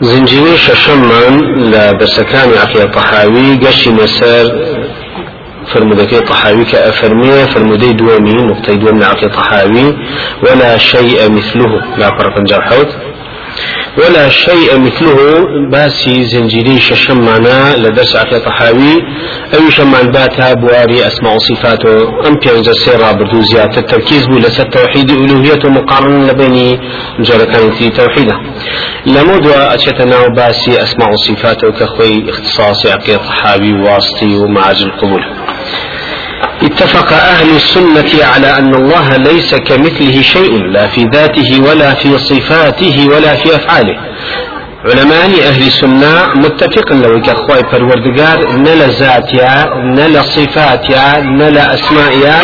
زنجيري ششمان لا بسكان عقية طحاوي قشي مسار فرمودكي طحاوي كأفرمية فرمودي دوامي نقطة دوامي عقية طحاوي ولا شيء مثله لا فرق جرحوت ولا شيء مثله. باسي زنجيري ششمانا لدرس عقل طحاوي أي شمان باتها بواري أسماء صفاته أم بيانزا سيرا بردو زيادة التركيز بو لسا توحيد ألوهية مقارنة لبيني جركان في توحيده. لمود أتشتنا باسي أسماء صفاته كخوي اختصاص عقل طحاوي واسطي ومعاج القبول اتفق أهل السنة على أن الله ليس كمثله شيء لا في ذاته ولا في صفاته ولا في أفعاله. علماء أهل السنة متفق لو كأخوي فالوردقار نلا ذاتيا نلا صفاتيا نلا أسمائيا.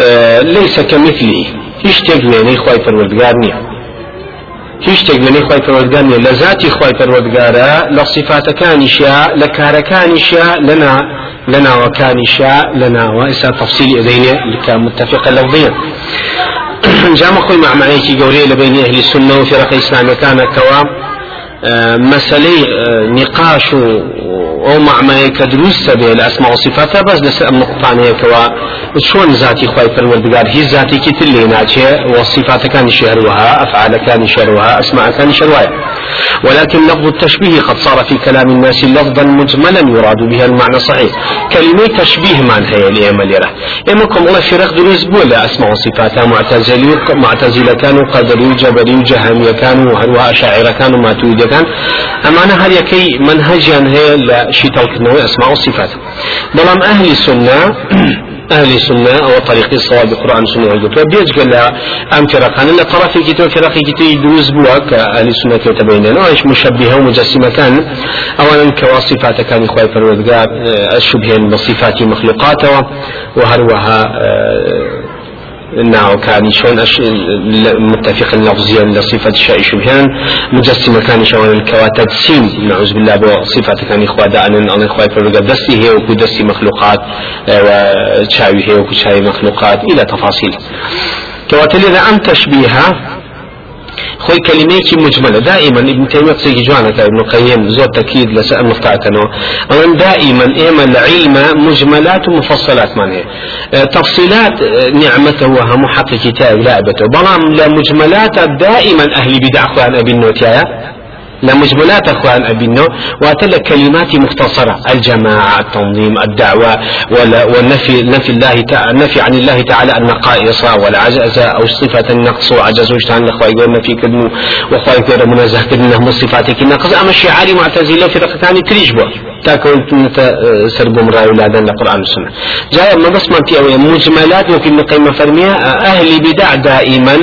آه، ليس كمثله. يشتق يعني خوي فالوردقار نيه هیچ شتێک لەنێ خی پەروەردگار نیە لە ذاتی خی پەروەردگارە لە صفاتەکانیشە لە کارەکانیشە لەنا لە ناوەکانیشە لە ناوە. ئێستا تەفسیلی ئەدەینێ لکە متفقە لەوضیە جامە خۆی معنەیەکی گەورەیە لە بینی ئەهلی سنە و فێرەقە ئیسلامەکانەکەوە مەسلەی نقاش و أو معنى كدروس به الاسماء والصفات بس لس أم نقطانه كوا شلون ذاتي خوي پروردگار؟ هي ذاتي كي تلي ناچه وصفات كان شهرها أفعال كان شهرها أسماء كان شهرها ولكن لفظ التشبيه قد صار في كلام الناس لفظا مجملا يراد به المعنى الصحيح كلمة تشبيه من هي الإيمان يرى إمكم الله فرق دروز بولا أسماء وصفاتها معتزلي معتزلة كانوا قدري جبري جهمية كانوا هلوها أشاعرة كانوا ماتويدة كان أما هل يكي منهجا هي شي توكدنا أسماء وصفات بلام أهل السنة أهل السنة أو طريق الصواب القرآن السنة والجوة بيج قال أم فرقان؟ إلا طرفي كتو فرقي كتو يدوز بوا كأهل السنة وتبيننا وإيش مشبهة ومجسمة كان. أولا كواصفات كان إخوة فرودقار الشبهين بصفات مخلوقاته وهروها ناو كان شون أش... متفق لفظيا لصفة الشيء شبهان. مجسمة كان شون الكواتد سين. نعوذ بالله بصفة كان إخوة دعنا الله إخوة فرقة. دستي هي وكو دستي مخلوقات وشاوي هي وكو شاوي مخلوقات إلى تفاصيل. كواتل إذا أم تشبيها خوي كلميك مجملة دائما ابن تيمية قصيك جوانا ابن قيم زور تأكيد لسأل مفتعتنا أولا دائما إيما العلم مجملات ومفصلات آه، تفصيلات نعمته وهم حق كتاب لعبته. بلام لمجملات دائما أهل بدع أخوان أبي النوتيا لمجملات اخوان ابنه واتل كلمات مختصرة الجماعة التنظيم الدعوة والنفي نفي الله تعالى نفي عن الله تعالى النقائص والعجز أو صفة النقص وعجز وجتان اخوة يقول نفي كدنو واخوة يقول كدنه من صفاتك النقص. أما الشعاري معتزلة في رقتاني تريجبه تاكل تنت سربو مراي ولادن القرآن والسنة جاء ما بس ما في مجملات وفي النقيمة فرمية أهل بدع دائما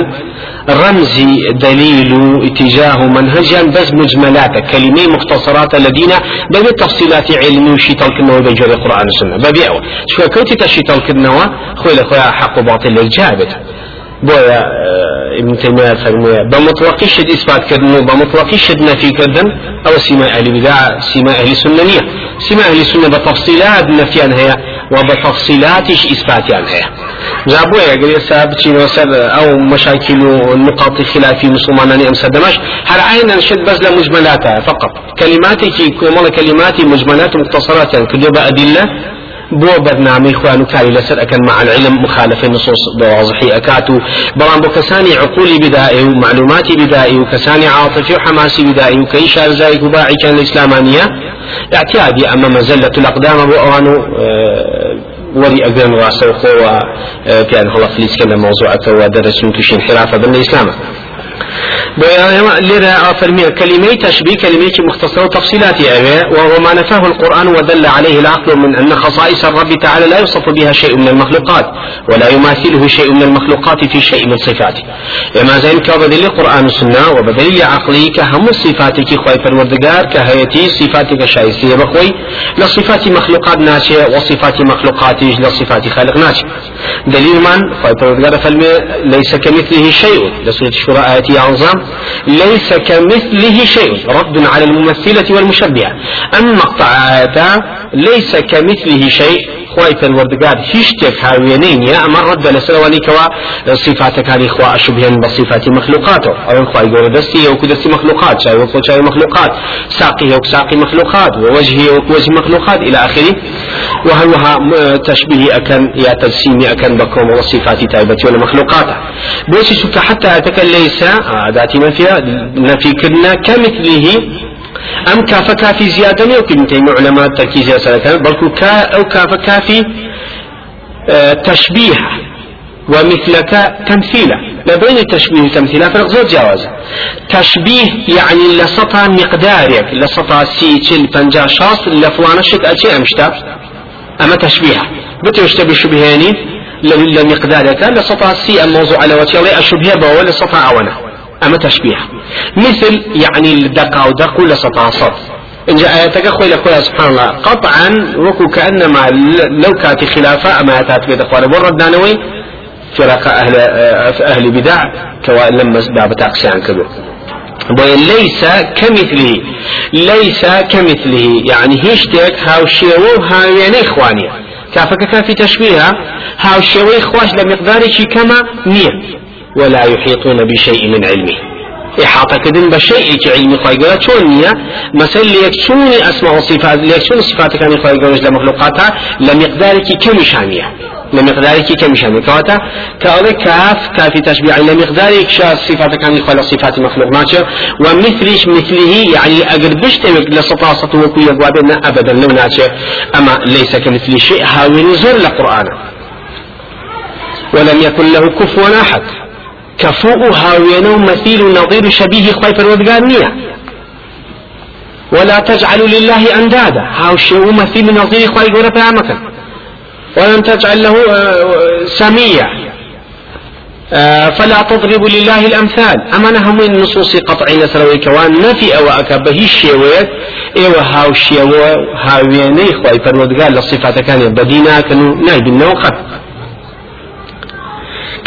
رمزي دليل اتجاه منهجا بس مجملات كلمة مختصرات الذين بل تفصيلات علمي وشي تلكنوا بجر القرآن والسنة ببيعوا شو كنت تشي تلكنوا خوي لخويا حق وباطل الجابت بويا آه، ابن تيمية فرمي بمطلق شد إثبات كردن بمطلق شد نفي كردن أو سيما أهل بدع سيما أهل سنة سيما أهل سنة بتفصيلات نفيان هي وبتفصيلاتش إثباتيان هي جابوا يا قرية سابتين وسر أو مشاكل ونقاط خلاف مسلمان أم سدمش هل عين شد بس لمجملاتها فقط؟ كلماتي كمال كلماتي مجملات مختصرات يعني كل أدلة بو برنامج خوان كاري لسر أكن مع العلم مخالفة النصوص بواضحي أكاتو بلان بو كساني عقولي بدائي ومعلوماتي بدائي وكساني عاطفي وحماسي بدائي وكيشار زايك وباعي كان الإسلامانية اعتيادي أما مزلة الأقدام بو أوانو آه وري أقدام راسه وخوة آه كان هلا فليس كان موضوعته ودرسون تشين حرافة بالإسلام لذا فرمي كلمة تشبيه كلمة مختصرة تفصيلات وهو ما نفاه القرآن ودل عليه العقل من أن خصائص الرب تعالى لا يوصف بها شيء من المخلوقات ولا يماثله شيء من المخلوقات في شيء من صفاته. إما زين كبدل القرآن والسنة وبدل عقلي كهم صفاتك خوي فالوردقار كهيتي صفاتك شايسية بخوي لصفات مخلوقات ناشئة وصفات مخلوقات لصفات خالق ناشئ دليل من؟ خوي فالوردقار فالمي ليس كمثله شيء. لسورة الشورى آياتي أعظم ليس كمثله شيء. رد على الممثلة والمشبهة. أما مقطع ليس كمثله شيء. خواي پروردگار هیچ شتێک هاوێنەی نییە ئەمە لەسەرەوەی کەوا صفاتەکانی خوا ئەشبهێن بە صفاتی مخلوقاتەوە ئەوەن خواي گەورە دەستی وەکو دەستی مخلوقات چاوی وەکو چاوی مخلوقات ساقي وەکو ساقي مخلوقات ووجهي وەکو وجه مخلوقات إلى آخره. وهروها تشبيه أكن يا تجسيمي أكن بكم وصفات تايبتي ولا مخلوقاته بوشي شك حتى أتكن ليس ذاتي نفي نفي كنا كمثله أم كاف كافي زيادة يمكن تيم علماء تركيز يا بل كا أو كاف كافي آه تشبيه ومثلك تمثيلا. لبين التشبيه والتمثيل فرق زوج جواز تشبيه يعني لسطا مقدارك لسطا سي تشل بنجا شاص لفلان شك أشي أمشتا أما تشبيه بتو يشتبه شبهاني لمقدارك لسطا سي الموضوع على وجه الشبهه بو لسطا أونا أما تشبيه مثل يعني الدقة ودق ولا صد إن جاء آياتك أخوي لك سبحان الله قطعا وكو كأنما لو كانت خلافة أما آياتات بيت أخواني. ورد نانوي فرق أهل أهل بدع كوا لما باب تاقسيان كبير ليس كمثله ليس كمثله. يعني هيشتك هاو شيوو هاو يعني إخواني كافك كافي تشبيهها هاو شيوو إخواش لمقدارك كما نية. ولا يحيطون بشيء من علمه. إحاطة كدن بشيء علمي خواهي قولا چون نية؟ مثلا ليكشوني أسماء وصفات ليكشوني صفات كان خواهي قولا لمخلوقاتها لمقدارك كم شانية لمقدارك كم شانية كواتا؟ كأولي كاف كافي تشبيع. لمقدارك شا صفات كان خواهي صفات مخلوق. ماشي ومثلش مثله يعني أقر بشتوك لسطاسة وكو يقوابنا أبدا. لو ناتشي أما ليس كمثل شيء. هاوين زور لقرآن. ولم يكن له كفوا أحد. كفوء هاوينه مثيل نظير شبيه خواي فرودقار نية ولا تجعلوا لله أندادا. هاو شيء مثيل نظير خواي قولة بيامك ولن تجعل له سمية فلا تضربوا لله الأمثال. أما نهم من نصوص قطعين سروي كوان نفي أو أكبه الشيوات إيوه هاو الشيو هاويني خواي فرودقار لصفات كان بدينا كانوا نايب النوقت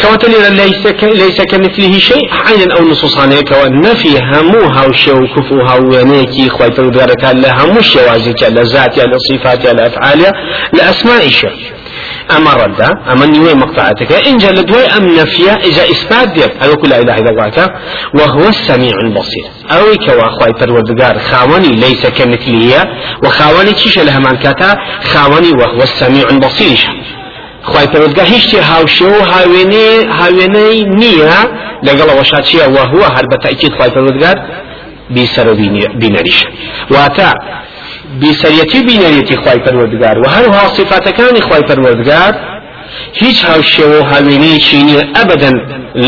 كواتل ليس. ليس كمثله شيء عين أو نصوص عليك والنفي هموها وشو كفوها وينيكي خوي فرودارك لا همو شوازك لا ذاتها لا صفاتها لا افعالها لا اسماء شيء أما رد أما نيوي مقطعتك إن جل دوي أم نفيا إذا إثبات ديك أو كل إله إلا الله وهو السميع البصير أو كوا خوي پروردگار خاوني ليس كمثله وخاوني تشي لها كاتا خاوني وهو السميع البصير خی پەرودگا هیچی هاوشێ و هاوێنێ هاوێنەی نییە. لەگەڵ ئەوەشاچیە وهوە هەر بە تاکیید خی پەرودگار بیسەر و بینەریش. واتە بیسەریەتی بینەریەتی خی پەروەردگار و هەروها صفاتەکانی خی پەروەردگار هیچ هاوشێوە و هاوێنەیەکی نییە ئەبدەن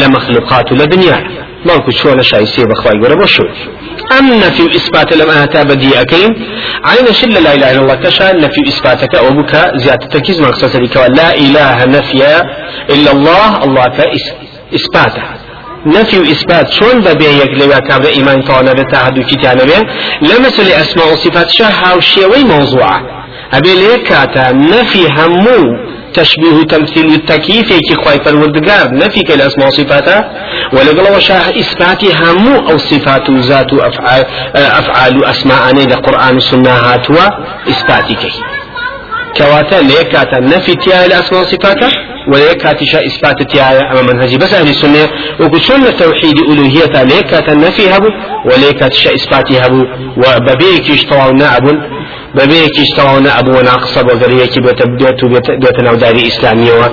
لە مەخلوقات و لە دنیا. بەڵکو چۆنە شایسێ بەخوای گەورە لم أتا بدي أكيم عين شل لا إله إلا الله كشا نفي إثباتك أو بك زيادة تركيز مقصد لك لا إله نفيا إلا الله الله كإثباته نفي وإثبات شون ببي يقلوا كابر إيمان طوانا بتاهدو كتانا بيه لمثل أسماء وصفات شاها وشيوي موضوعة أبي ليكاتا نفي همو تشبيه تمثيل التكييف كي خواي پروردگار. نفي كلا اسماء صفاتا ولقل وشاه إثباتي همو أو صفات ذات أفعال, أفعال أسماء أني لقرآن السنة هاتوا إثباتي كي. كواتا ليكاتا نفي تيا الأسماء صفاتا وليكاتا شاء إثبات تيا أما منهجي بس أهل السنة. وكسون توحيد ألوهية ليكاتا نفي هبو وليكاتا شاء إثباتي هبو وببيك اشتوى نعب بەبەیەکیش تەواو ئەبووە ناقصە بۆ گەریەکی بێتە بێت و بێتە ناوداری ئیسلامیەوە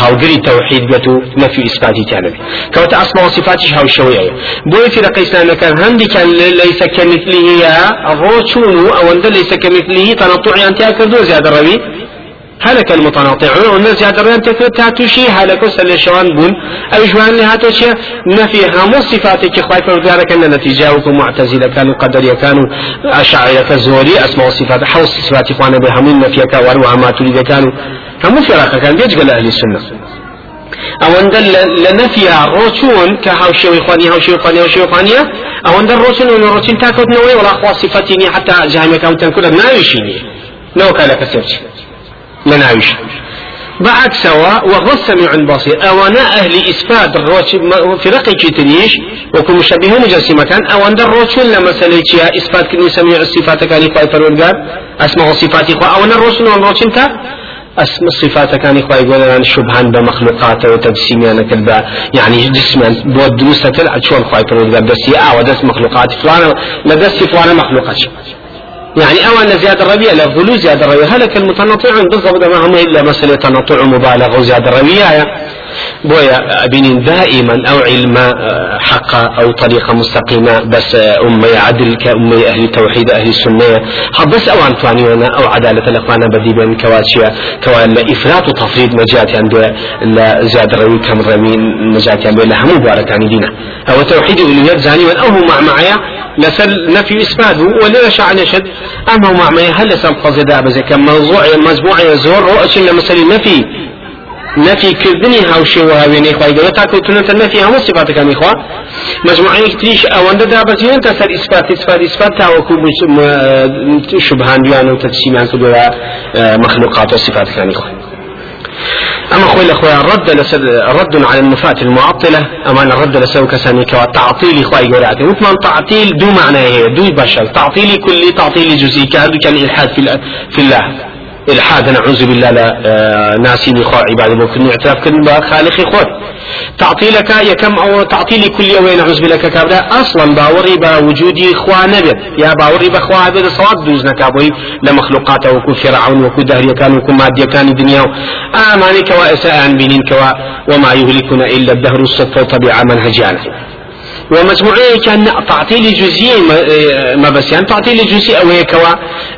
هاوگری تەوحید بێت و نەفی ئیسپاتی تیانەبێت کەوتە ئەسما وصفاتیش هاوشەوەیە بۆی فرەقە ئیسلامەکان هەندێکیان لەیسە کەمیثلیه ڕۆچوون و ئەوەندە لەیسە کەمیثلیه تەنەطوعیان تیا کردو زیادە هلك المتناطعون والناس يعتبرون تكرت تاتوشي هلك وسل شوان بون. أو جوان لهاتوشي نفي همو صفاتك خواهي فردارك كان نتيجة وكم معتزلة كانوا قدر كانوا أشعر كزوري أسماء صفات حوص صفات إخوانا بهمين نفيك وروها ما تريد كانوا. همو فراقة كان بيجقل أهل السنة. ئەوەندە لە نەفیا ڕۆچوون کە هاوشێوی خوانی هاوشێ خوانی هاوشێ خوانیە ئەوەندە ڕۆچن و ڕۆچین تاکەوتنەوەی وڵا خوا صفەتی نیە حتا جامەکان تەنکورە ناویشی نیە نەوەکە لە کەسێرچ لناويش بعكسوا وهو السميع البصير أوانا أهل إثبات الروش فرق تريش وكل مشبه مجسمة كان أوان در روشن لما سليتشيا إثبات كني سميع الصفات كان يقوي فرودگار أسماء صفات إخوة أوان الروشن وان روشن تا اسم الصفات كان يخوي يقول شبهان بمخلوقات وتجسيميان كذا يعني جسمان بود دروسة تلعب شو الخوي فرودقار دسي آه ودس مخلوقات فلان لدسي فلان مخلوقات. يعني أولا زيادة الربيع لفظلو زيادة الربيع. هلك المتنطعون بالضبط ما هم إلا مسألة تنطع مبالغة وزيادة الربيع. بويا أبين دائما أو علم آه، حق أو طريقة مستقيمة بس آه، أمي عدل كأمي أهل التوحيد أهل السنة بس أو أنفاني أو عدالة الأخوان بدي بين كواتشيا. كوان إفراط وتفريط مجاتي عند لا زيادة الربيع كم رمي مجاتي عند لا هم مبارك عن دينا. أو توحيد أولويات زاني أو مع معايا. لسل نفي إثباته ولا شاء نشد. أما مع معي هل لسل قصد كم موضوع مجموعة زور رؤش لمسألة نفي. نفي كردني هاوشي وهاويني خواهي قلت تاكو تنة النفي هم صفاتك عن إخوة مجموعة كتريش أو أنت دابزين تسر إثبات إثبات إثبات تاوكو شبهان بيان وتتشيمان كدولا مخلوقات وصفاتك عن إخوة أما أخوي الأخوة رد لسد رد على النفاة المعطلة. أما أنا رد لسو كساني كوا تعطيل إخوة يقولاتي مثل تعطيل دو معنى هي دو بشر. تعطيل كلي تعطيل جزئي كهذا كان إلحاد في, في الله. الحاد نعوذ بالله لا آه، ناسين خو عباد ممكن اعتراف كن خالق خود. تعطيلك يكم أو تعطيل كل يوم نعوذ بالله كابدا أصلا باوري بوجودي خوا نبت يا باوري بخوا هذا صواب دوز نكابوي لمخلوقات وكو فرعون وكو دهر كان وكو مادية كان دنيا. آماني كوا إساء بنين كوا. وما يهلكنا إلا الدهر الصدفة طبيعة منهجانا ومجموعية كان تعطيل جزئي ما بس يعني تعطيل جزئي أو كوا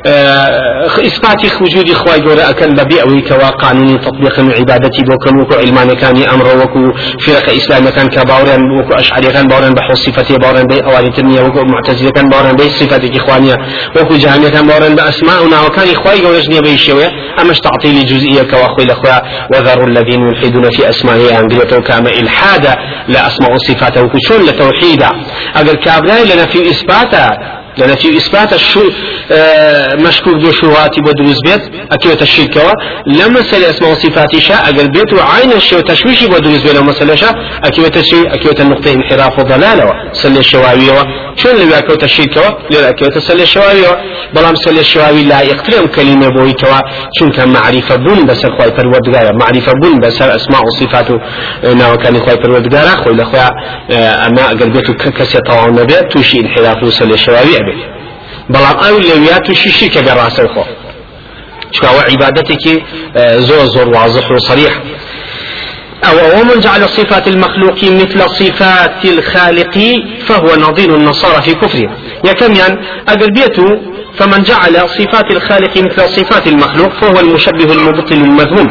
آه، إثبات وجود إخوة جورا أكن ببي أو كوا قانون تطبيق عبادتي بوكن وكو علمان كان أمر وكو فرق إسلام كان كباورا وكو أشعري كان باورا بحو صفتي باورا بي أوالي وكو معتزلة كان باورا بي صفتي إخوانية وكو جهنية كان باورا بأسماؤنا وكان إخوة جورا جنية بيشيوية أمش تعطيل جزئية كوا أخوي الأخوة وذروا الذين يلحدون في أسمائه أنجلتو كام إلحادا لا أسماء صفاته وكو شون لتوحيد توحيدا اگر كابراي لنا في اثباتا لأن في إثبات الشو آه مشكوك دو شوهاتي بدروز بيت أكيو تشريكوا لما سأل أسماء وصفاتي شاء أقل بيت وعين الشو تشويشي بدروز بيت لما سأل شاء أكيو تشري أكيو النقطة انحراف وضلالة سأل الشواوية شون اللي أكيو تشريكوا للا أكيو تسأل الشواوية بلام سأل الشواوي لا يقترم كلمة بوي كوا. شون كان معرفة بون بس الخواي پروردگار معرفة بون بس أسماء وصفاته ناو كان الخواي پروردگار خوي الأخوة أما أقل بيت كسي طوال نبيت توشي انحراف وسأل الشواوي. بێ بەڵام ئەو لەویات و شیشی کە گەڕاستەی خۆ چکاوە عیبادەتێکی زۆر زۆر واضح وصريح. أو ومن جعل صفات المخلوق مثل صفات الخالق فهو نظير النصارى في كفرهم. يا كم يعني أقل بيته فمن جعل صفات الخالق مثل صفات المخلوق فهو المشبه المبطل المذموم.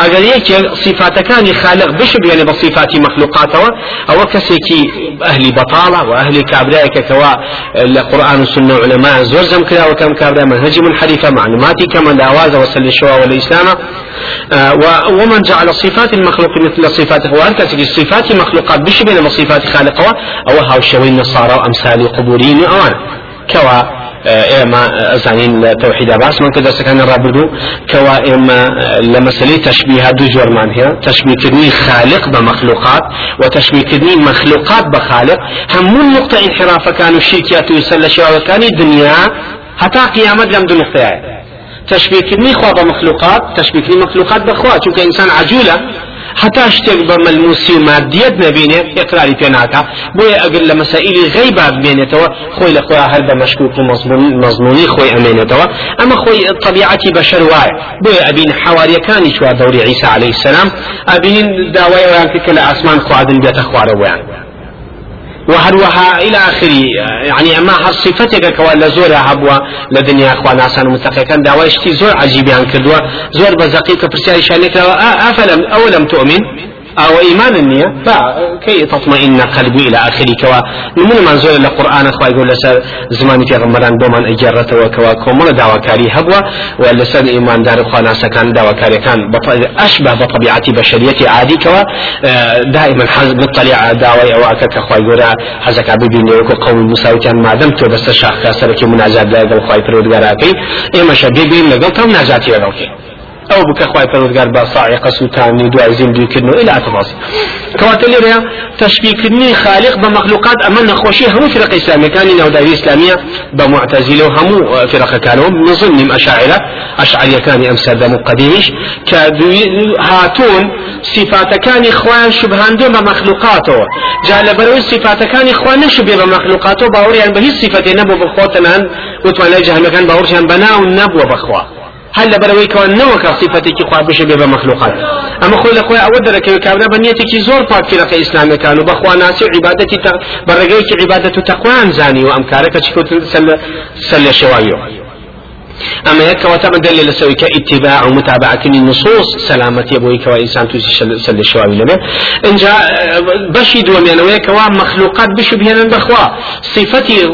اگر يك صفات كان خالق بشبه يعني بصفات مخلوقاته أو كسيكي أهل بطاله واهل كابراء كوا القران والسنة علماء زوزم كذا وكم كابراء منهج منحرفه معلوماتي كما دعواز وسل الشواء والاسلام آه ومن جعل صفات المخلوق مثل صفاته. وانت صفات مخلوقات بشبه بصفات خالقه أو هاو شوي النصارى وامثال قبورين اوان كوا ئێمە ئەزانین لە تەوحیدا باسمان کە دەستەکانی ڕابردوو کەوا ئێمە لە مەسلەی تەشبیه دوو جۆرمان هەیە تەشبیهکردنی خالق بە مەخلوقات و تەشبیهکردنی مەخلوقات بە خالق هەموو نقطە انحرافەکان و شیرکیات و سەر لە شێواوەکانی دنیا هەتا قیامەت لەم نقطەیە تشبيكني خوا بمخلوقات تشبيكني مخلوقات بخوا. چونك انسان عجولة حتا شتێک بە مەلموسی مادیت نەبینێ اقراری پێ ناکە بۆیە ئەگەر لە مەسائلی غیبا بمێنێتەوە خۆی لە خۆیان هەر بە مەشکوک و مەزمونی خۆی ئەمێنێتەوە. ئەمە خۆی طبیعەتی بەشەر وایە. بۆیە ئەبین حواریەکانی چوار دەوری عیسا عليه السلام. ئەبینین داوای ئەویان کە لە ئاسمان خواردن بێتە وهروها إلى آخره؟ يعني أما صفتك كوالا زور هبوا لدنيا أخوان متقي كان داواشتي زور عجيبيان كردوا زور بزقيك برسالي شانك أفلم أولم تؤمن؟ أو إيمان النية كي تطمئن قلبي إلى آخره كوا من منزول القرآن أخوة يقول لسر زماني في غمران دومان إجارة وكوا كومون دعوة كاري هبوا ولسر إيمان دار أخوة ناسا كان دعوة كاري كان أشبه بطبيعة بشرية عادي كوا دائما حزب نطلع دعوة أو أكاك أخوة يقول حزك عبيبين وكو قوم مساوتان ما دمت بس شاخ كاسرك مناجات لا يقول أخوة غراكي إما شبيبين لقل تم ناجاتي لقلكي أو بك أخوي پروردگار با صاعقه سلطاني دعاء زندگی كنو إلى تفاصيل كواتل لي تشبيه كني خالق بمخلوقات أما نخوشي هم فرق اسلاميه كان نوداري إسلامية بمعتزله هم فرق كانوا من ضمن اشاعره اشعريه كان امسد مقديش هاتون صفات كان إخوان شبهان دون بمخلوقاته جعل بروي صفات كان إخوان نشبه بمخلوقاته باوري يعني به صفه نبو بخوتنا وتوانا جهنم كان باوري بناو نبو بخوا. هل لبروي كون نوك صفتك خوا بش بيبا مخلوقات اما خو لخوا اود درك كابنا بنيتك زور باك فرق اسلام كانوا بخوا ناس عبادتي برغيك عبادة تقوى زاني وامكارك تشكو سل سل شوايو أما يك وتم دليل سوي كاتباع ومتابعة النصوص سلامة يبوي كوا إنسان توزي سل الشوابي لما إن جاء بشي دو من ويك مخلوقات بشو بهنا بخوا. صفتي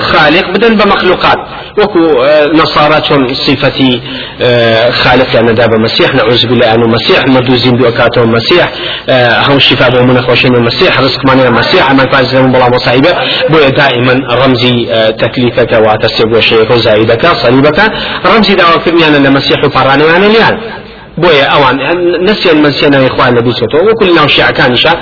خالق بدن بمخلوقات. وكو آه، نصارى صفتي آه، خالق يعني دابا مسيح نعوذ بالله أنه مسيح مدوزين بأكاته مسيح آه، هم الشفاء بمن خوشين المسيح رزق ماني المسيح من فاز من بلا مصايبة بو دائما رمزي تكليفك وتسيب وشيك وزايدك صليبك رمزي دعوة كرنيانا لمسيح وفراني يعني اليان بۆیە ئەوان نسيان من سێ ناوی خوان لە بیچێتەوە وەکل ناو شیعەکانیشە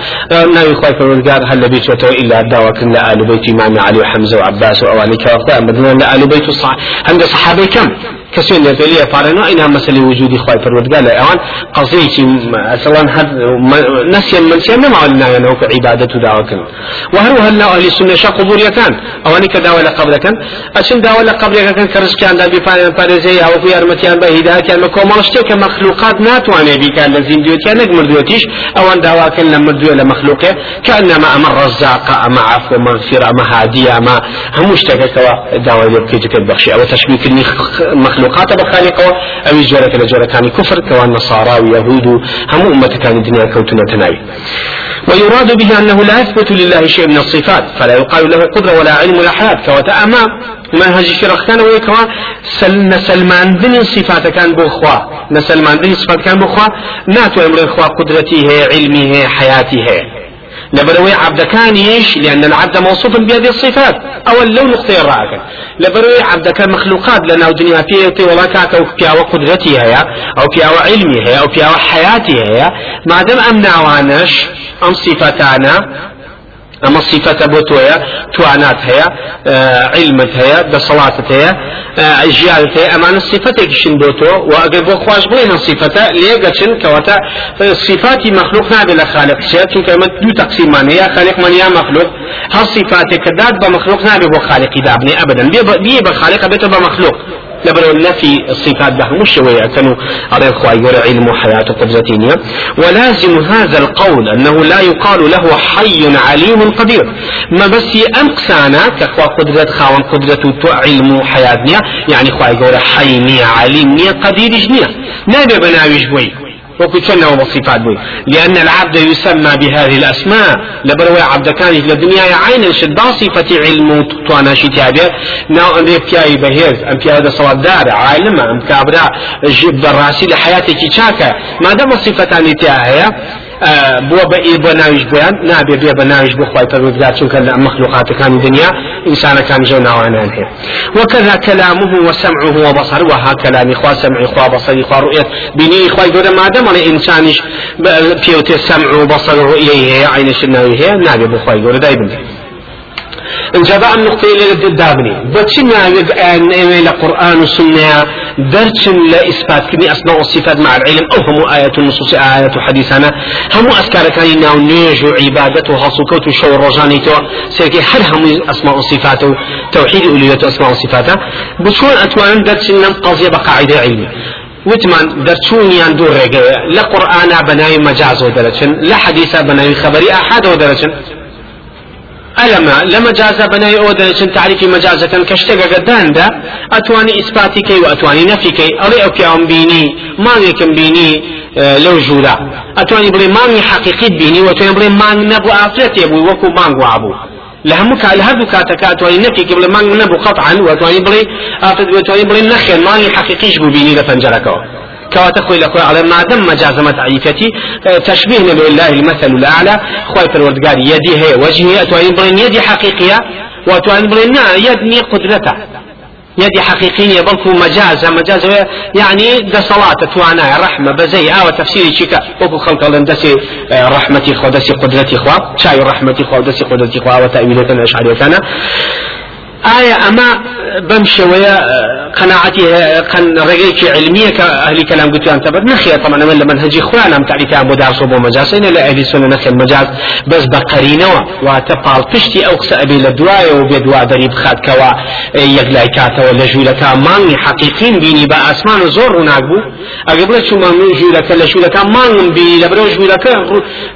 ناوی خوای پەروەردگار هەر لە بیچێتەوە ئیلا داواکردن لە ئالو بەیتی مامی علی و حەمزە و عباس و ئەوانی کەوەختە ئەمەدنە لە ئالو بەیت و هەندە سەحابەی کەم كسين لي فارنا إنها مسألة وجودي خواي فرود قال أوان قضية أصلا هاد نسيا من سيا ما عملنا أنه عبادة دعوة وهل هل أهل السنة شا قبور يكان أواني كدعوة قبل كان أشن دعوة قبل كان كرس كان دا بفان بارزي أو في أرمتيان بهداية كان مكومالشتو كمخلوقات ناتواني بي كان لزين ديوت كان نقمر ديوتيش أوان دعوة كان لما ديو لمخلوقة. كأنما أما الرزاق أما عفو مغفرة أما هادية أما هموشتك كوا دعوة يبكي بخشي أو تشبيك مخلوق مخلوقات بخالقه أو جورك لجورة كان كفر كوان نصارى ويهود هم أمة كان الدنيا كوتنا تناوي. ويراد به أنه لا يثبت لله شيء من الصفات فلا يقال له قدرة ولا علم ولا حياة كوتا أما منهج فرق كان ويكوا سل نسلمان ذن صفات كان بخوا نسلمان ذن صفات كان بخوا ناتو أمر الخوا قدرتي هي علمي هي حياتي هي. لبروي عبد كانيش لأن العبد موصوف بهذه الصفات. أو لو نقطة الرأك لبروي عبد كان مخلوقات لنا دنيا فيه ولا كاك أو فيها وقدرتي هي أو فيها وعلمي هي أو فيها وحياتي هي. ما دام أمنع وانش أم صفتانا أما الصفة بوتويا توانات هي آه علمت هي بصلات هي آه اجيال هي أما الصفة شن بوتو وأقل بو خواش بلين الصفة ليقا شن كواتا صفات مخلوق نابي لخالق شيء چون كلمة دو تقسيم من هي خالق من يا مخلوق هل صفات كداد بمخلوق نابي بو خالق دابني ابدا بيه بخالق بيته بمخلوق؟ لبرو النفي الصفات ده مش شوية كانوا على الخواي علم وحياة قدرتين ولازم هذا القول أنه لا يقال له حي عليم قدير. ما بس أنقسانا كخوا قدرة خاون قدرة علم حياتنا يعني خواي يقول حي عليم قدير جنيا. نبي بناوي شوي وكتشنا وصفات بوي لأن العبد يسمى بهذه الأسماء. لبروي عبد كان في الدنيا عين شد صفة علم توانا شتابه ناو أن بياي بهيز أم بياي هذا صلاة دار. عالم. أم كابرا جب الراسي لحياتك شاكا. ما دام صفتان تاهي بۆ بە ئێ بە ناویش بۆیان نابێ بێ بە ناویش بخوای پەروەردگار چونکە لە مەخلوقاتەکانی دنیا ئینسانەکان ژەو ناوانیان هەیە. وكذا كلامه وسمعه وبصره وها كلامي خوا سمعي خوا بصري خوا رؤية بني خوا يقول ما دام على إنسانش بيوتي سمع وبصر رؤية هي عينش الناوي هي نابي بخوا يقول دايما انجابا النقطة اللي دابني بتشنا إلى قرآن وسنة درتشن لإثبات كني أسماء والصفات مع العلم. أو هم آية النصوص آية حديثنا هم أذكار كان ناو نيج عبادة وهصوكوت وشو الرجاني سيكي هل هم أسماء وصفات توحيد أولية أسماء وصفات بتكون أتوان درتشن قضية بقاعدة علمية وتمان درچونیان دوور ڕێگەیە لە قورآنا بەناوی مەجاز و دەرەچن لە حەدیسا بەناوی خەبەری ئاحادەوە دەرەچن ألما لما جاز بناي أودن شن تعريفي مجازة كشتغا قدان دا أتواني إثباتي كي وأتواني نفي كي أري أوكي أم بيني ما يكن بيني آه لو جولا أتواني بلي ماني حقيقي بيني وأتواني بلي ماني نبو آفرت يبو وكو مانغو أبو. لهم كا لهذا كاتك أتواني نفي قبل مانغ نبو قطعا وأتواني بلي آفرت وأتواني بلي نخل ماني حقيقيش بو بيني لفنجركو. كواتا خوي لكوي على ما دم مجازمة عيفتي تشبيه لله المثل الأعلى. خوي الوردقار يدي هي وجهي أتواني برين يدي حقيقية وأتواني برين ني قدرته. يدي حقيقية بلكو مجازة مجازة يعني ده صلاة توانا رحمة بزي آوة تفسيري شكا. وكو خلق الله دسي آه، رحمتي خوا دسي قدرتي خوا شاي رحمتي خوا دسي قدرتي خوا وتأويلة الأشعرية كان آية أما بمشي ويا قناعتي قن رجيك علمية كأهل كلام قلت أنت بد نخي طبعا من منهج إخوانا تعريف أبو دارس وبو مجاز إن لا أهل السنة نخي المجاز. بس بقرينة وتبقى تشتي أو أبي لدواء وبيدواء دريب خاد كوا يقلع كاتا ولا جولك ماني حقيقين بيني بأسمان زور وناقبو أقبل شو ما من جولك لا جولك مان بيني لبرو جولك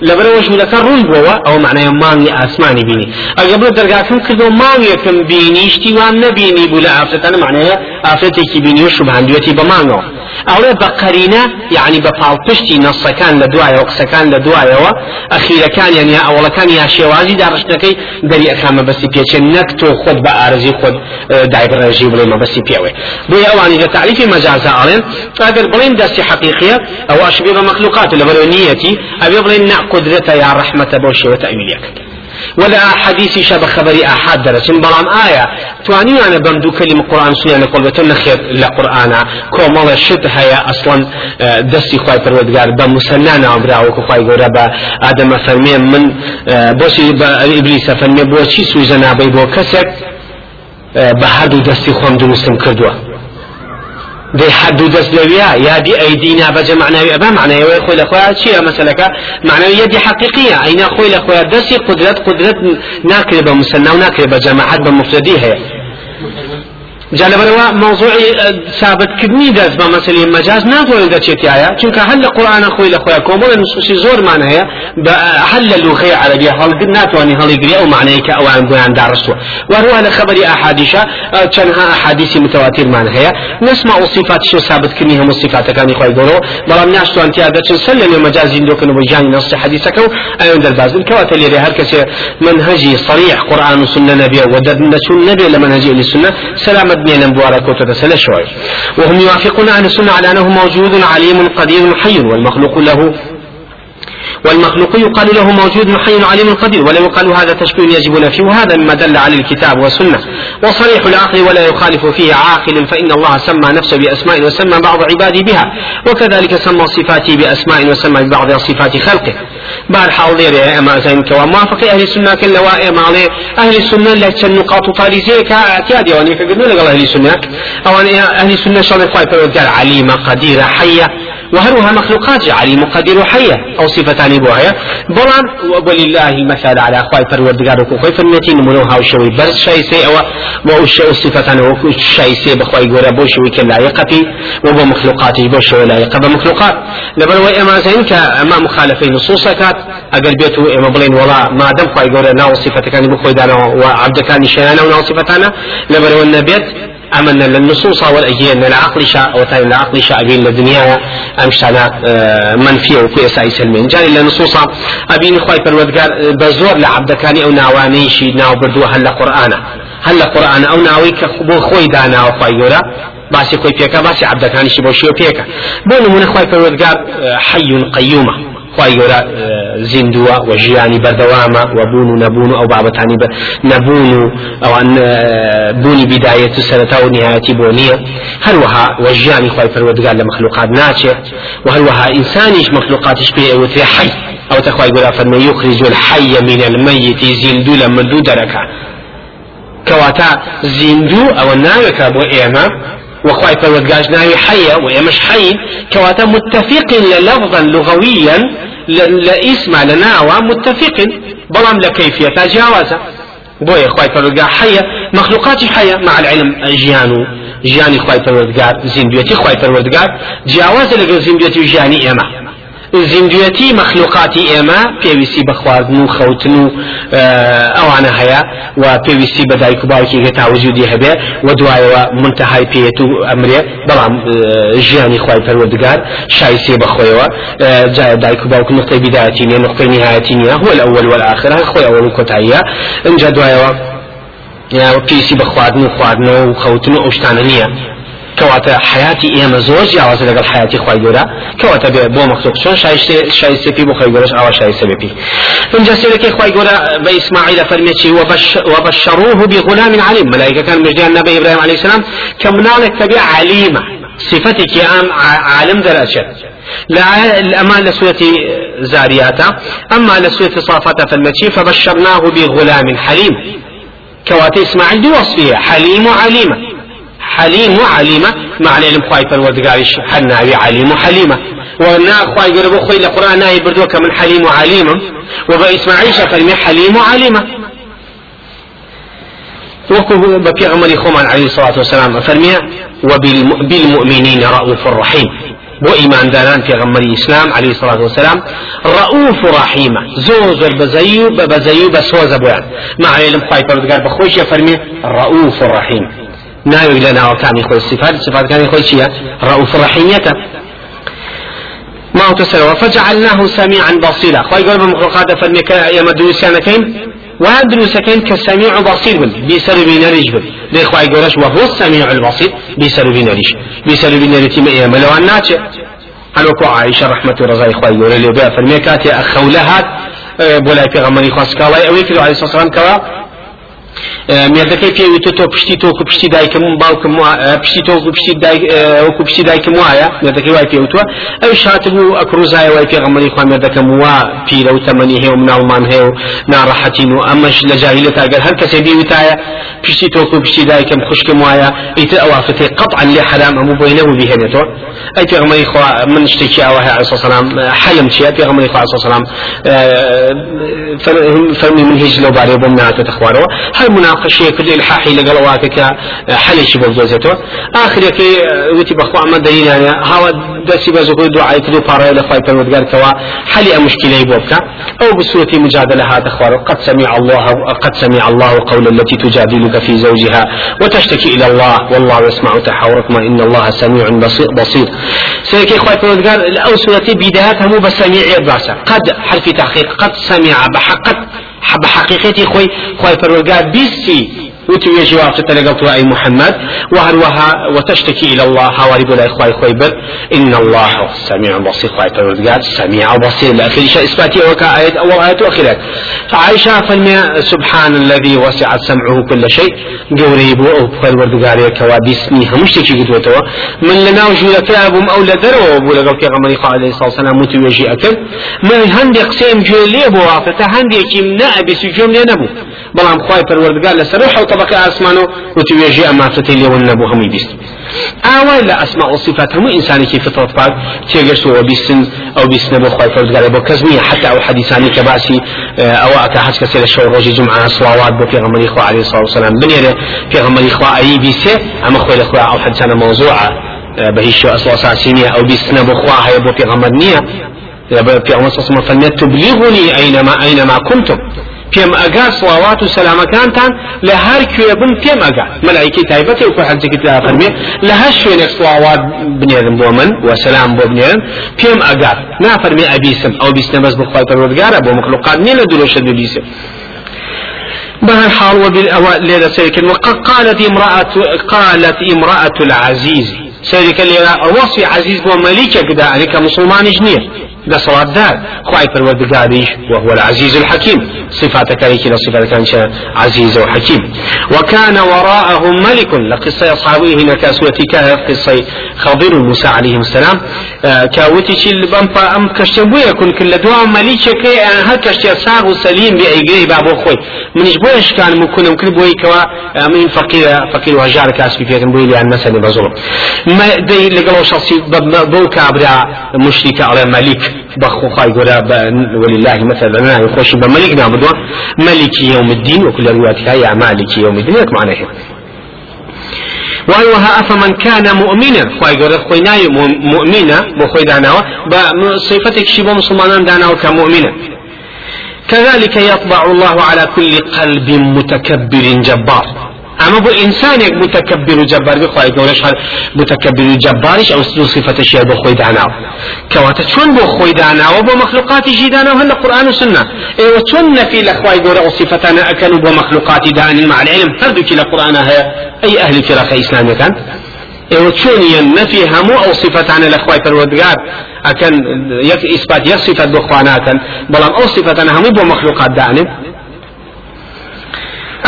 لبرو جولك رون بوا. أو معناه ماني أسماني بيني. أقبل درجاتهم كذو ماني كم بيني. بینیشتی وان نبینی بوو لە ئافرەتانە معنەیە ئافرەتێکی بینی و شوبهاندوێتی بەمانەوە ئەوێ بە قەرینە یعنی بە پاڵپشتی نەسەکان لە دوایەوە قسەکان لە دوایەوە ئەخیرەکان یعنی ئەوڵەکان یا شێوازی داڕشتەکەی دەری ئەکامە بەسی پێچێ نەک تۆ خۆت بە ئارزی خۆت دایبڕێژی بڵێ مەبەسی پێوێ بۆ ئەوانی لە تعریفی مەجازە ئاڵێن ئەگەر بڵێن دەستی حقیقیە ئەو ئەشبێ بە مەخلوقات لە بەرەوە نیەتی ئەوێ بڵێن نا قدرەتە یا ڕەحمەتە بۆ شێوە تەویلیەکە ولا حديثي شبه خبري أحد درس. بلام آية. تواني أنا بمدو كلمة قرآن سنة قلبة خير لقرآن. كومال الشد هيا أصلا آه، دستي خواهي پروردگار. بمسنانا عبراوكو خواهي قربا آدم فرمي من آه، بوسي إبليس فرمي بوشي سوزنا بيبو كسك آه، بهردو دستي خوام دو مسلم كردوه دي حد دست لويا يا دي ايدينا بجا معناوي أبا معناوي خوي لاخويا شي مسلك معناوي يدي حقيقية. أين خوي لاخويا دسي قدرت قدرت ناكل بمسنى وناكل بجماعات بمفردي هي جالبروا موضوعي ثابت كدني دز بمثل مجاز ناتواني دچيتي آيا چونك هل قرآن خوي لخويا كومول النصوصي زور معنى هي هل اللغة عربية هل قد ناتواني هل يقري أو معنى كأو عن بيان دارسوا وهو على خبر أحاديثة چنها أحاديث متواتر معنى هي نسمع صفات شو ثابت كني هم الصفات كان يخوي يقولوا بلام ناشتو أنت هذا سلم مجاز يندوك نبجاني نص حديثك أيون دلباز الكواتل اللي هر كسي منهجي صريح قرآن وسنة نبي ودد لمنهجي للسنة بين وتتسل شوي. وهم يوافقون أهل السنة على أنه موجود عليم قدير حي والمخلوق له والمخلوق يقال له موجود حي عليم قدير ولا يقال هذا تشبيه يجب نفيه وهذا مما دل على الكتاب والسنة. وصريح العقل ولا يخالف فيه عاقل فإن الله سمى نفسه بأسماء وسمى بعض عباده بها وكذلك سمى صفاته بأسماء وسمى ببعض صفات خلقه. بار حال دير أما زين كوا موافق أهل السنة كل لواء ما عليه أهل السنة لا نقاط طارزيه كاعتياد يعني فقدنا لقال أهل السنة. أو أهل السنة شان خايف قال عليمه قديره حيه وهروها مخلوقات عليم قدير حيه أو صفتان بوهي بلان ولله المثال على أخوي پروردگار کو خوي فرمتي نمونو هاو شوي. بس شيء سي أو بو شو صفتان أو شيء سي بخوي غورا بو شوي كلا يقتي وبو مخلوقاتي بو شو لا يقب مخلوقات لبر وإما زين مخالفين نصوص كات اگر بيتو اما بلين ولا ما دام خوي غورا ناو صفتك كان بخوي دانا وعبد كان شيئا ناو صفتانا لبر والنبيت أمنا للنصوص والأجيال العقل شاء وتاني العقل شاء بين الدنيا أمشتنا منفية وكي ساي سلمين. جاري للنصوص أبين خواي پروردگار بزور لعبد كان أو ناواني شي ناو بردو هل قرآن. هل قرآن أو ناوي كخبو خوي دانا وخواي يورا. باسي خوي بيكا باسي عبد كان شي بوشيو بيكا بونو من خواي پروردگار حي قيومه خی گەورە زیندووە و ژیانی بەردەوامە و بوون و نەبوون و ئەو بابەتانی نەبوون و ئەوان بوونی بیدایەت سەرەتا و نهایەتی بۆ نییە. هەروەها و ژیانی خی پەروەردگار لە مخلوقات ناچێت و هەروەها ئینسانیش مخلوقاتش پێ ئەوترێ حی. ئەو الحي من الميت زیندوو لە مردوو دەرەکە. کەواتە زیندوو ئەوە ناوێکە بۆ ئێمە وخواي فرودقاش ناوي حية ويمش حي كواتا متفق لفظا لغويا لاسم لناوى متفق بلام لكيفية جاوزة. بوي خواي فرودقا حية. مخلوقات حية مع العلم جيانو. جياني خواي فرودقار زندويتي خواي فرودقار جاوز لقل زندويتي جياني إما زیندوێتی مەخلوقاتی ئێمە پێویستی بە خواردن و خەوتن و ئەوانە هەیە و پێویستی بە دایک و باوکی هێ تاوجودی هەبێ و دوایەوە منتەهای پێێت و ئەمرێ بەڵام ژیانی خی پەروەردگار شای سێ بەخۆیەوە جای دایک و باوک نقطەی بیداەتی نیە نقطەی نهایەتی نیە هو الأول والآخر خۆی ئەوەڵ کۆتاییە. اینجا دوایەوە پێویستی بە خواردن و خواردنەوە و خەوتن و ئەو شتانە نییە. کەواتە حیاتی ئێمە زۆر جیاوازە لەگەڵ حیاتی خی گەورە کەواتە بێ بۆ مەخلوق چۆن شایسته بۆ خی گەورەش ئاوا شایسته بێپی اینجا سيركي خواهي قولا بإسماعيل فرميتي وبش وبشروه بغلام عليم ملائكة كان مجدي النبي إبراهيم عليه السلام كمنالك تبع عليمة صفتك يا أم عالم لا الأمان لسورة زارياتا أما لسورة صافات فالمتي فبشرناه بغلام حليم كواتي إسماعيل بوصفه حليم وعليمة حليم وعليمة مع العلم خواي فالوردقارش حناوي عليم وحليمة ونا خواي قربو خوي القرآن ناي بردوك من حليم وعليمة وبإسماعيل فرمي حليم وعليمة وكو ببيغمري خومان عليه الصلاة والسلام فرمي وبالمؤمنين رؤوف رحيم. بو إيمان دانان في غمري إسلام عليه الصلاة والسلام رؤوف رحيمة. زوز بزيو بزيو بسوز بوان مع علم خواهي پروردگار بخوش يفرمي رؤوف رحيم. ناوي لنا وكان يخوي الصفات. الصفات كان يخوي شيئا. رؤوف رحيمية. ما هو تسلوا فجعلناه سميعا بصيرا. خواهي قول بمخلوقات فرمي يا مدروسيان كين وهذا سكن كسميع بصير بن بيسر بن لإخوة يقولش وهو السميع البصير. بيسر بينرج بيسر بينرج ما إيه ملو الناتج هل وكو عائشة رحمة الله إخوة يقول اللي بيع فرميكات أخولها أه، بولا في غمري خاص كواي أو يكلو عليه الصلاة والسلام كوا. مێردەکەی پێویتە تۆ پشتی تۆکو پشتی دایکم باوکم پشتی تۆکو پشتی وەکو پشتی دایکم وایە مێردەکەی وای پێوتوە ئەو شات بوو ئەکروزای وای پێغەمەری خوا مێردەکەم وا پیرە و تەمەنی و مناڵمان هەیە و ناڕەحەتین و ئەمەش لە جاهیلەت ئەگەر هەر کەسێ بیوتایە پشتی تۆکو پشتی دایکم خوشکم وایە ئیتر ئەوافەتەی قەطعا لێ حرام هەموو بۆی نەبوو بهێنێتەوە ئەی پێغەمەری خوا من شتێکی ئەوە هەیە علیه السلام حلم چیە پێغەمەری خوا علیه السلام فەرمی من هیچ لەو بارەیە بۆم ناتێتە خوارەوە هەر مناقشەیە کرد الحاحی لەگەڵ واکەکە حەلێکی بۆ بدۆزێتەوە ئاخرەکەی وتی بەخوا ئەمە دەینانە هاوە دەستی بە زۆر دوعای کرد و پاڕای لە خی پەروەردگارکەوە حەلی ئەم مشکلەی بۆ بکە ئەو بسوەتی مجادلة هذا خوار قد سمع الله قد سمع الله قول التي تجادلك في زوجها وتشتكي إلى الله والله يسمع تحاوركما إن الله سميع بصير سيكي خوي قال الأو سورة بداياتها مو بسميع باسا قد حرف تحقيق قد سمع بحقت بحقيقتي خوي خوي فرقا بيسي وتي يجي واقفة لقلت أي محمد؟ وهروها وتشتكي إلى الله؟ هواري بلا إخوة خيبر إن الله سميع بصير. خواهي فرودقات سميع بصير. لآخر شيء إثباتي وكا آية أول آية وآخرات فعائشة فالمية سبحان الذي وسعت سمعه كل شيء. قوري بو أو فرودقاري كوابيسني همشتكي قدوتوا من لنا وجودك أبو أو لدروا أبو لقل في غمري عليه الصلاة والسلام متو يجي أكل. من هندي قسيم جولي بو واقفة هندي كم نأبي سجوم لنبو بلام خواهي فرودقار لسروح طبقة أسمانه وتويجي أما فتي لي والنبو هم يبيست ئاوای لە ئەسما و صفات هەموو ئینسانێکی فترت پاک تێگەشتەوە بیستن ئەو بیستنە بۆ خۆی فەرزگارە بۆ کەس نییە حتا ئەو حەدیسانی کە باسی ئەوە ئەکە هەچ کەسێ لە شەو ڕۆژی جمعە سڵاوات بۆ پێغەمبەری خوا عەلەیهی سڵاو وسلام بنێرێ پێغەمبەری خوا ئەی بیسێ ئەمە خۆی لە خوا ئەو حەدیسانە مەوزوعە بە هیچ شێ ئەسڵ ئەساسی نییە ئەو بیستنە بۆ خوا هەیە بۆ پێغەمبەر نییە پێغەمبەر صلی الله عليه وسلم تبلیغني أينما أينما كنتم پێم ئەگا سڵاوات و سەلامەکانتان لە هەر کوێ بن پێم ئەگا. مەلایکی تایبەتی وکو حەجێکی لا فەرمێ لە هەر شوێنێک سڵاوات بنێرن بۆ من و سەلام بۆ بنێرن پێم ئەگا. نافەرمێ ئەبیسم ئەو بیستە بەس بخوای پەروەردگارە بۆ مخلوقات نیە لە درۆشت ببیسم. بهر حال وبالأوى ليلة سيكن وقد قالت امرأة قالت امرأة العزيز. سيكن ليلة وصي عزيز ومليكة كدا عليك مسلمان جنيه ده صلاة دار. خواهي پروردگاريش وهو العزيز الحكيم. صفات كاريكي لصفات كان عزيز وحكيم. وكان وراءهم ملك لقصة أصحابه هنا كاسوتي كهف قصة خضر موسى عليه السلام. آه كاوتي شي بمبا أم كشتبو يكون كل دعاء ملك كي هل كشتي ساغ سليم بأيقري بابو خوي. من بويش كان ممكن ممكن بوي كوا من فقير فقير وهجار كاسبي فيكن بوي لأن مثلا بظلم ما دي لقلو شخصي بو كابرا مشرك على ملك. بخو خاي قولا ولله مثلا أنا يخش بملك نعبدوا ملك يوم الدين وكل رواياتها يا مالك يوم الدين لك معناه وأيها أفمن كان مؤمنا. خواهي قولا خويناي مؤمنا بخوي داناوا بصفتك شبه مسلمان داناوا كمؤمنا كذلك يطبع الله على كل قلب متكبر جبار. اما بو انسانێک متكبر و جبار بخوای گەورەش هەر متكبر و جبارش ئەو صفتەشیە بۆ خۆی داناوە کەواتە چۆن بۆ خۆی داناوە بۆ مەخلوقاتی داناوە هەن لە قورآن و سنە ئێوە چۆن نەفی لە خوای گەورە ئەو صفتانە ئەکەن و بۆ مەخلوقاتی دانی مع العلم هەردووکی لە قورآن هەیە ئەی ئەهلی فراق ئیسلامیەکان ئێوە چۆنیان نەفی هەموو ئەو سیفەتانە لە خخوای پەروەردگار ئەکەن یەک ئیسپات یەک سیفەت بۆ خواناکەن بەڵام ئەو سیفەتانە هەموو بۆ مەخلوقات دانێت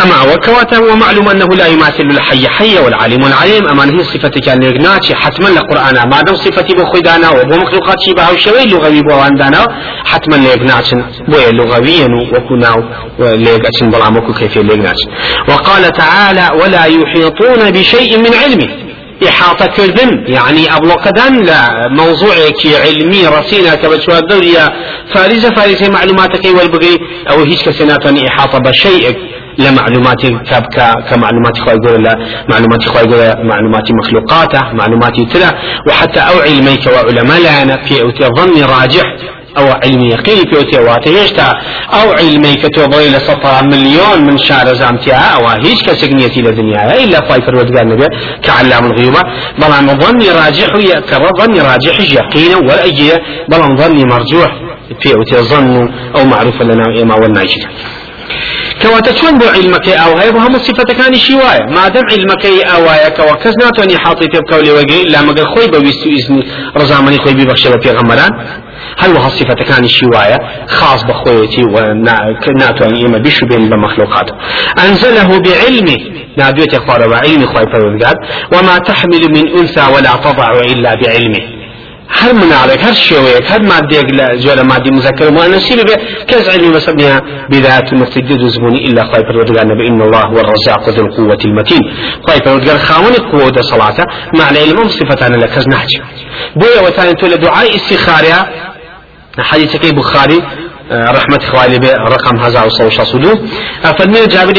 أما وكواتا ومعلوم أنه لا يماثل الحي حي والعليم العليم. أما هي صفة كان يغناتي حتما لقرآن. ما دام صفتي بخدانا وبمخلوقات شبه وشوي لغوي بواندانا حتما ليغناتن بويا لغويا وكناو ليغاتن بلاموكو كيف ليغناتن وقال تعالى ولا يحيطون بشيء من علمه. إحاطة كردن يعني أبلغدان لا موضوعك علمي رصينا كبتشوى الدورية فارزة فارزة معلوماتك والبقي أو هيش كسناتني إحاطة بشيء. لمعلومات كمعلومات خواهي يقول معلومات خواهي يقول معلومات مخلوقاته معلومات تلا وحتى أو علميك وعلماء لنا في ظن راجح أو علمي يقين في اوتيوات هيشتا أو علمي كتوبوي لسطا مليون من شعر زامتيا أو هيش كسجنيتي لدنيا إلا فايفر ودقال نبي كعلام الغيوبة. بل ظني راجح كرا ظني راجح يقينا واجي بل ظني مرجوح في أوتي ظن أو معروف لنا ما والناجد کەواتە چۆن بۆ علمەکەی ئەو هەیە بۆ هەموو سیفەتەکانی شی وایە مادەم علمەکەی ئەوایەکەوە کەس ناتوانانی حاڵی پێ بکەو لێوەگەی لا مەگەر خۆی بە ویست و ئیزنی ڕزامەنی خۆی بیبەخشە بە پێغەمەران هەروەها سیفەتەکانی شی وایە خاص بەخۆیەتی و ناتوانانی ئێمە بیشوبێن بە مەخلوقات أنزله بعلمه. نادوێت خوارە بە علمی خۆی پەروەردگار وما تحمل من أنثى ولا تضع إلا بعلمه. هر منارك هر شويك هر ماديك لا جوال مادي مذكر مؤنثي به كز علمي مسميها بذات المفتدد زبوني إلا خاي فرودقال بإن الله هو الرزاق ذو القوة المتين خاي فرودقال خاون القوة دا صلاة مع العلم صفتان لكز نحج بويا وتاني تولى دعاء استخارها حديث كي بخاري رحمة خوالي رقم هزار وصوشة صدو فرمي جابر